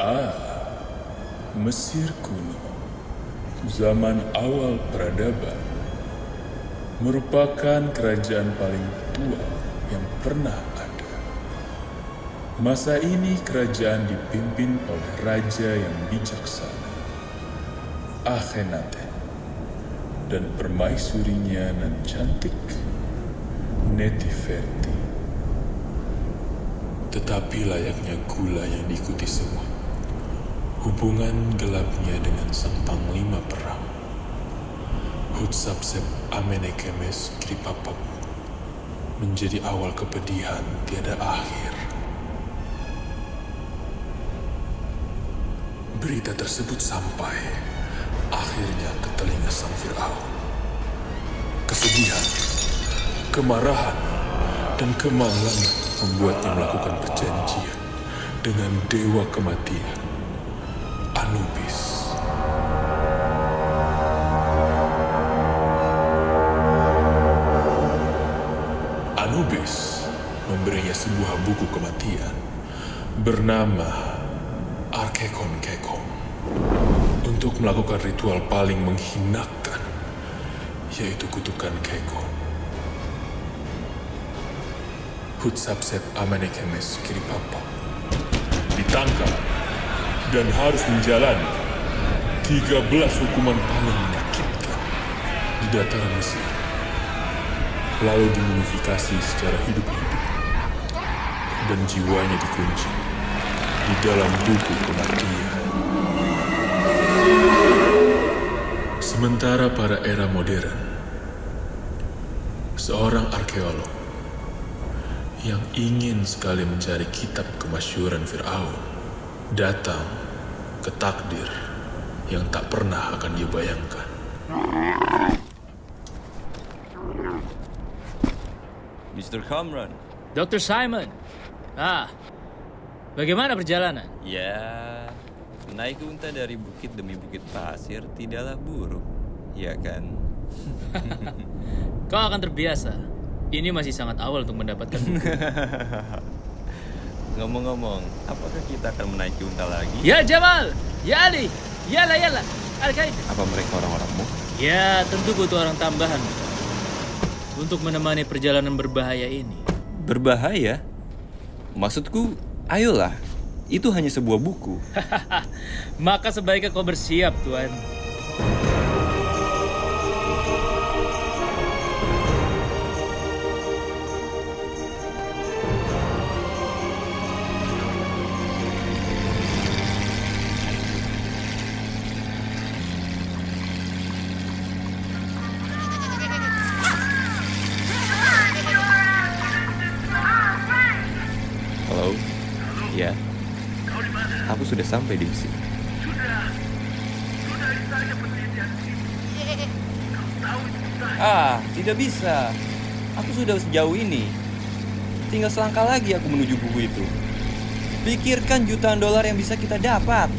Ah, Mesir kuno, zaman awal peradaban, merupakan kerajaan paling tua yang pernah ada. Masa ini kerajaan dipimpin oleh raja yang bijaksana, Akhenaten, dan permaisurinya nan cantik, Netiferti. Tetapi layaknya gula yang diikuti semua, hubungan gelapnya dengan sang panglima perang, Hutsapsep Amenekemes Kripapap, menjadi awal kepedihan tiada akhir. Berita tersebut sampai akhirnya ke telinga sang Fir'aun. Kesedihan, kemarahan, dan kemalangan membuatnya melakukan perjanjian dengan dewa kematian, Anubis. Anubis memberinya sebuah buku kematian bernama Arkekon Kekon untuk melakukan ritual paling menghinakan, yaitu kutukan Kekon. Hutsapsep Amenekemes Kiripapa ditangkap dan harus menjalani 13 hukuman paling menyakitkan di dataran Mesir lalu dimumifikasi secara hidup-hidup dan jiwanya dikunci di dalam buku kematian. Sementara pada era modern, seorang arkeolog yang ingin sekali mencari kitab kemasyuran Fir'aun datang ke takdir yang tak pernah akan dia bayangkan. Mr. Cameron. Dr. Simon. Ah, bagaimana perjalanan? Ya, naik unta dari bukit demi bukit pasir tidaklah buruk, ya kan? Kau akan terbiasa. Ini masih sangat awal untuk mendapatkan buku. Ngomong-ngomong, apakah kita akan menaiki unta lagi? ya Jamal, ya Ali, yala yala, al Apa mereka orang-orangmu? Ya, tentu butuh orang tambahan untuk menemani perjalanan berbahaya ini. Berbahaya? Maksudku, ayolah. Itu hanya sebuah buku. Maka sebaiknya kau bersiap, Tuan. Sudah sampai di sini. Ah, tidak bisa. Aku sudah sejauh ini. Tinggal selangkah lagi aku menuju buku itu. Pikirkan jutaan dolar yang bisa kita dapat.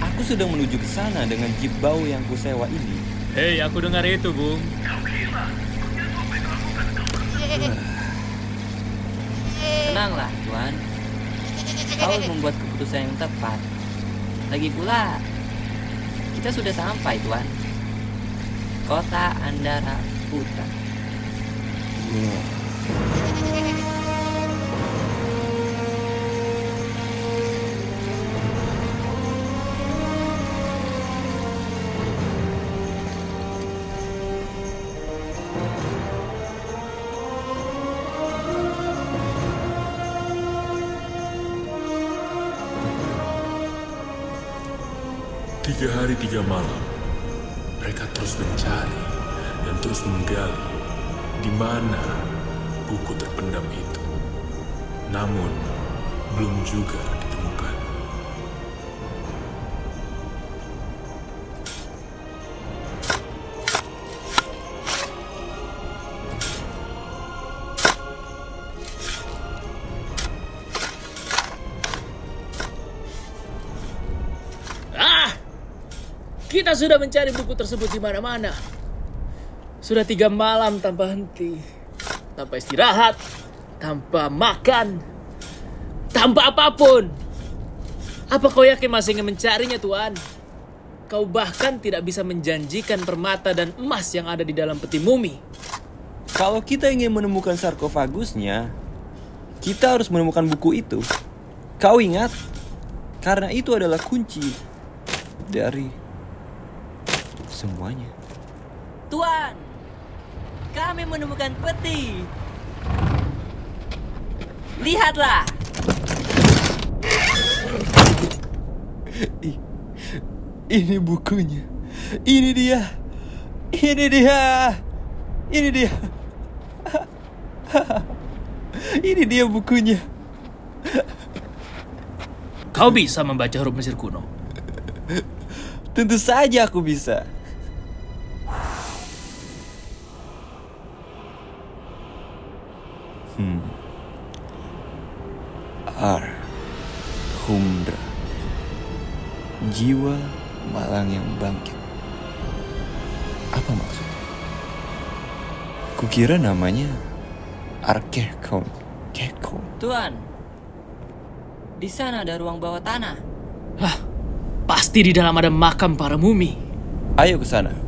Aku sedang menuju ke sana dengan jeep bau yang kusewa ini. Hei, aku dengar itu, Bung. Tenanglah, Tuan. Kau harus membuat keputusan yang tepat. Lagi pula, kita sudah sampai, Tuan. Kota Andara Putra. Tiga hari tiga malam, mereka terus mencari dan terus menggali di mana buku terpendam itu. Namun, belum juga Kita sudah mencari buku tersebut di mana-mana. Sudah tiga malam tanpa henti. Tanpa istirahat. Tanpa makan. Tanpa apa pun. Apa kau yakin masih ingin mencarinya, Tuan? Kau bahkan tidak bisa menjanjikan permata dan emas yang ada di dalam peti mumi. Kalau kita ingin menemukan sarkofagusnya, kita harus menemukan buku itu. Kau ingat? Karena itu adalah kunci dari semuanya. Tuan, kami menemukan peti. Lihatlah. Ini bukunya. Ini dia. Ini dia. Ini dia. Ini dia bukunya. Kau bisa membaca huruf Mesir kuno. Tentu saja aku bisa. Hmm. R. Humdra. Jiwa malang yang bangkit. Apa maksudnya? Kukira namanya Arkekon. Kekon. Tuan, di sana ada ruang bawah tanah. Hah, pasti di dalam ada makam para mumi. Ayo ke sana.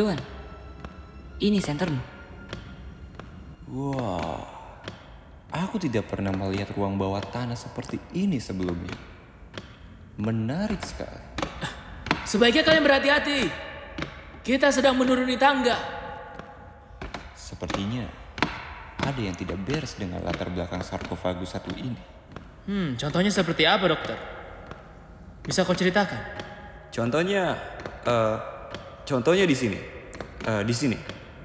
Tuan, ini sentermu. Wah, aku tidak pernah melihat ruang bawah tanah seperti ini sebelumnya. Menarik sekali. Sebaiknya kalian berhati-hati. Kita sedang menuruni tangga. Sepertinya ada yang tidak beres dengan latar belakang sarkofagus satu ini. Hmm, contohnya seperti apa, dokter? Bisa kau ceritakan? Contohnya, eh, contohnya di sini, Eh, di sini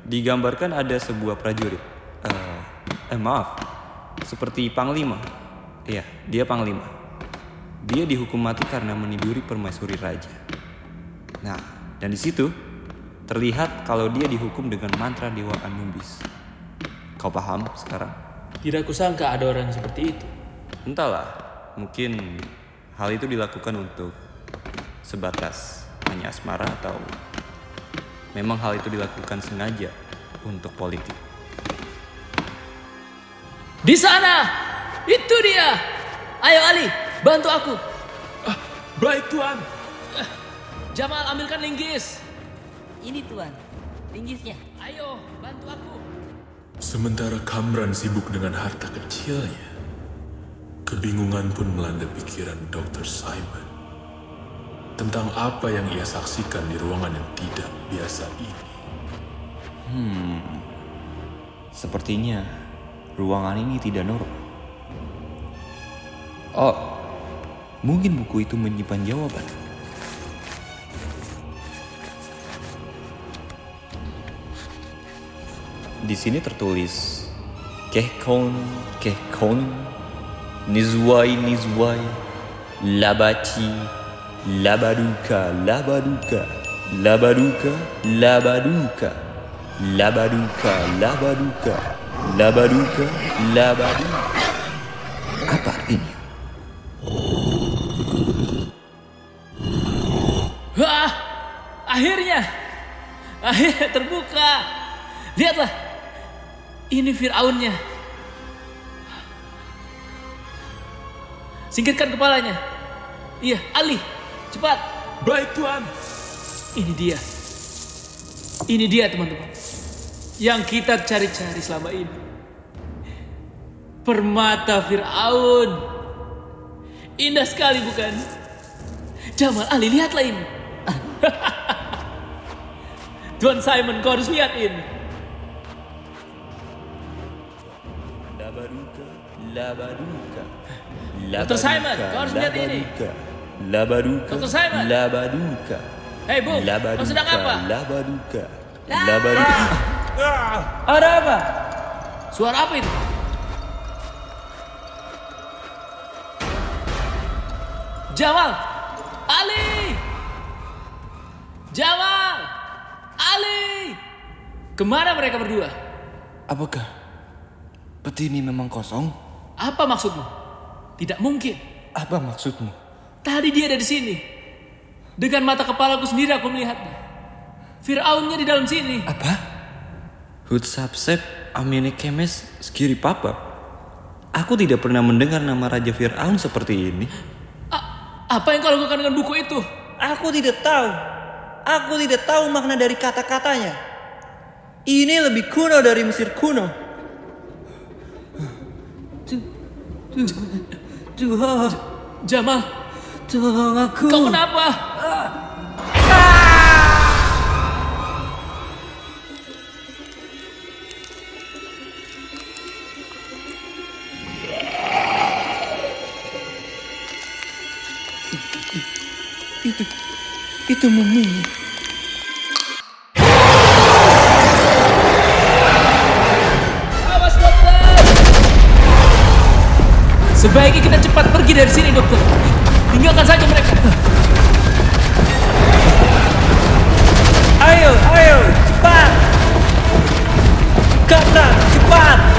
digambarkan ada sebuah prajurit. Eh, eh maaf, seperti panglima. Iya, dia panglima. Dia dihukum mati karena meniduri permaisuri raja. Nah, dan di situ terlihat kalau dia dihukum dengan mantra dewa Anubis. Kau paham sekarang? Tidak kusangka ada orang seperti itu. Entahlah, mungkin hal itu dilakukan untuk sebatas hanya asmara atau memang hal itu dilakukan sengaja untuk politik. Di sana! Itu dia! Ayo Ali, bantu aku. Baik Tuan. Jamal, ambilkan linggis. Ini tuan, tinggisnya. Ayo, bantu aku. Sementara Kamran sibuk dengan harta kecilnya, kebingungan pun melanda pikiran Dr. Simon tentang apa yang ia saksikan di ruangan yang tidak biasa ini. Sepertinya ruangan ini tidak normal. Oh, mungkin buku itu menyimpan jawaban. Di sini tertulis Kehkon, Kehkon, Nizwai, Nizwai, Labaci, Labaduka, Labaduka, Labaduka, Labaduka, Labaduka, Labaduka, Labaduka, Labaduka. Apa artinya? Wah, akhirnya, akhirnya terbuka. Lihatlah, ini Fir'aunnya. Singkirkan kepalanya. Iya, Ali, cepat. Baik Tuan. Ini dia. Ini dia teman-teman. Yang kita cari-cari selama ini. Permata Fir'aun. Indah sekali bukan? Jamal Ali, lihatlah ini. Tuan Simon, kau harus lihat ini. Labaduka, Labaduka, Dr. Simon, kau harus lihat ini. Labaduka. Simon. Labaduka, Hei, Bung, Labaduka, kau sedang apa? Labaduka, Labaduka. Ada apa? Suara apa itu? Jamal! Ali! Jamal! Ali! Ke mana mereka berdua? Apakah peti ini memang kosong? Apa maksudmu? Tidak mungkin. Apa maksudmu? Tadi dia ada di sini. Dengan mata kepalaku sendiri aku melihatnya. Fir'aunnya di dalam sini. Apa? Hutsapsep Amine Kemes Skiri Papa. Aku tidak pernah mendengar nama Raja Fir'aun seperti ini. A- apa yang kau lakukan dengan buku itu? Aku tidak tahu. Aku tidak tahu makna dari kata-katanya. Ini lebih kuno dari Mesir kuno. Tu- tu- Tuhan, Jamal, tolong aku. kau kenapa? Itu, itu muminya. Awas dokter! Sebaiknya kita cepat pergi dari sini dokter. Tinggalkan saja mereka. Ayo, ayo, cepat. Kata, cepat.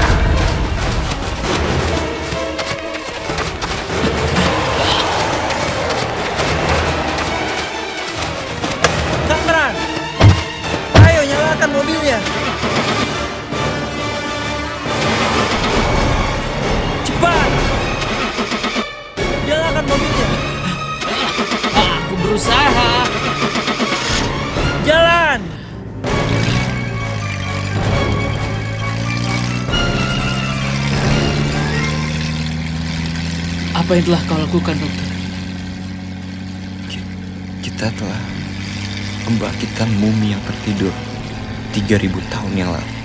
Apa yang telah kau lakukan dokter? Ki- Kita telah membangkitkan mumi yang tertidur 3000 tahun yang lalu.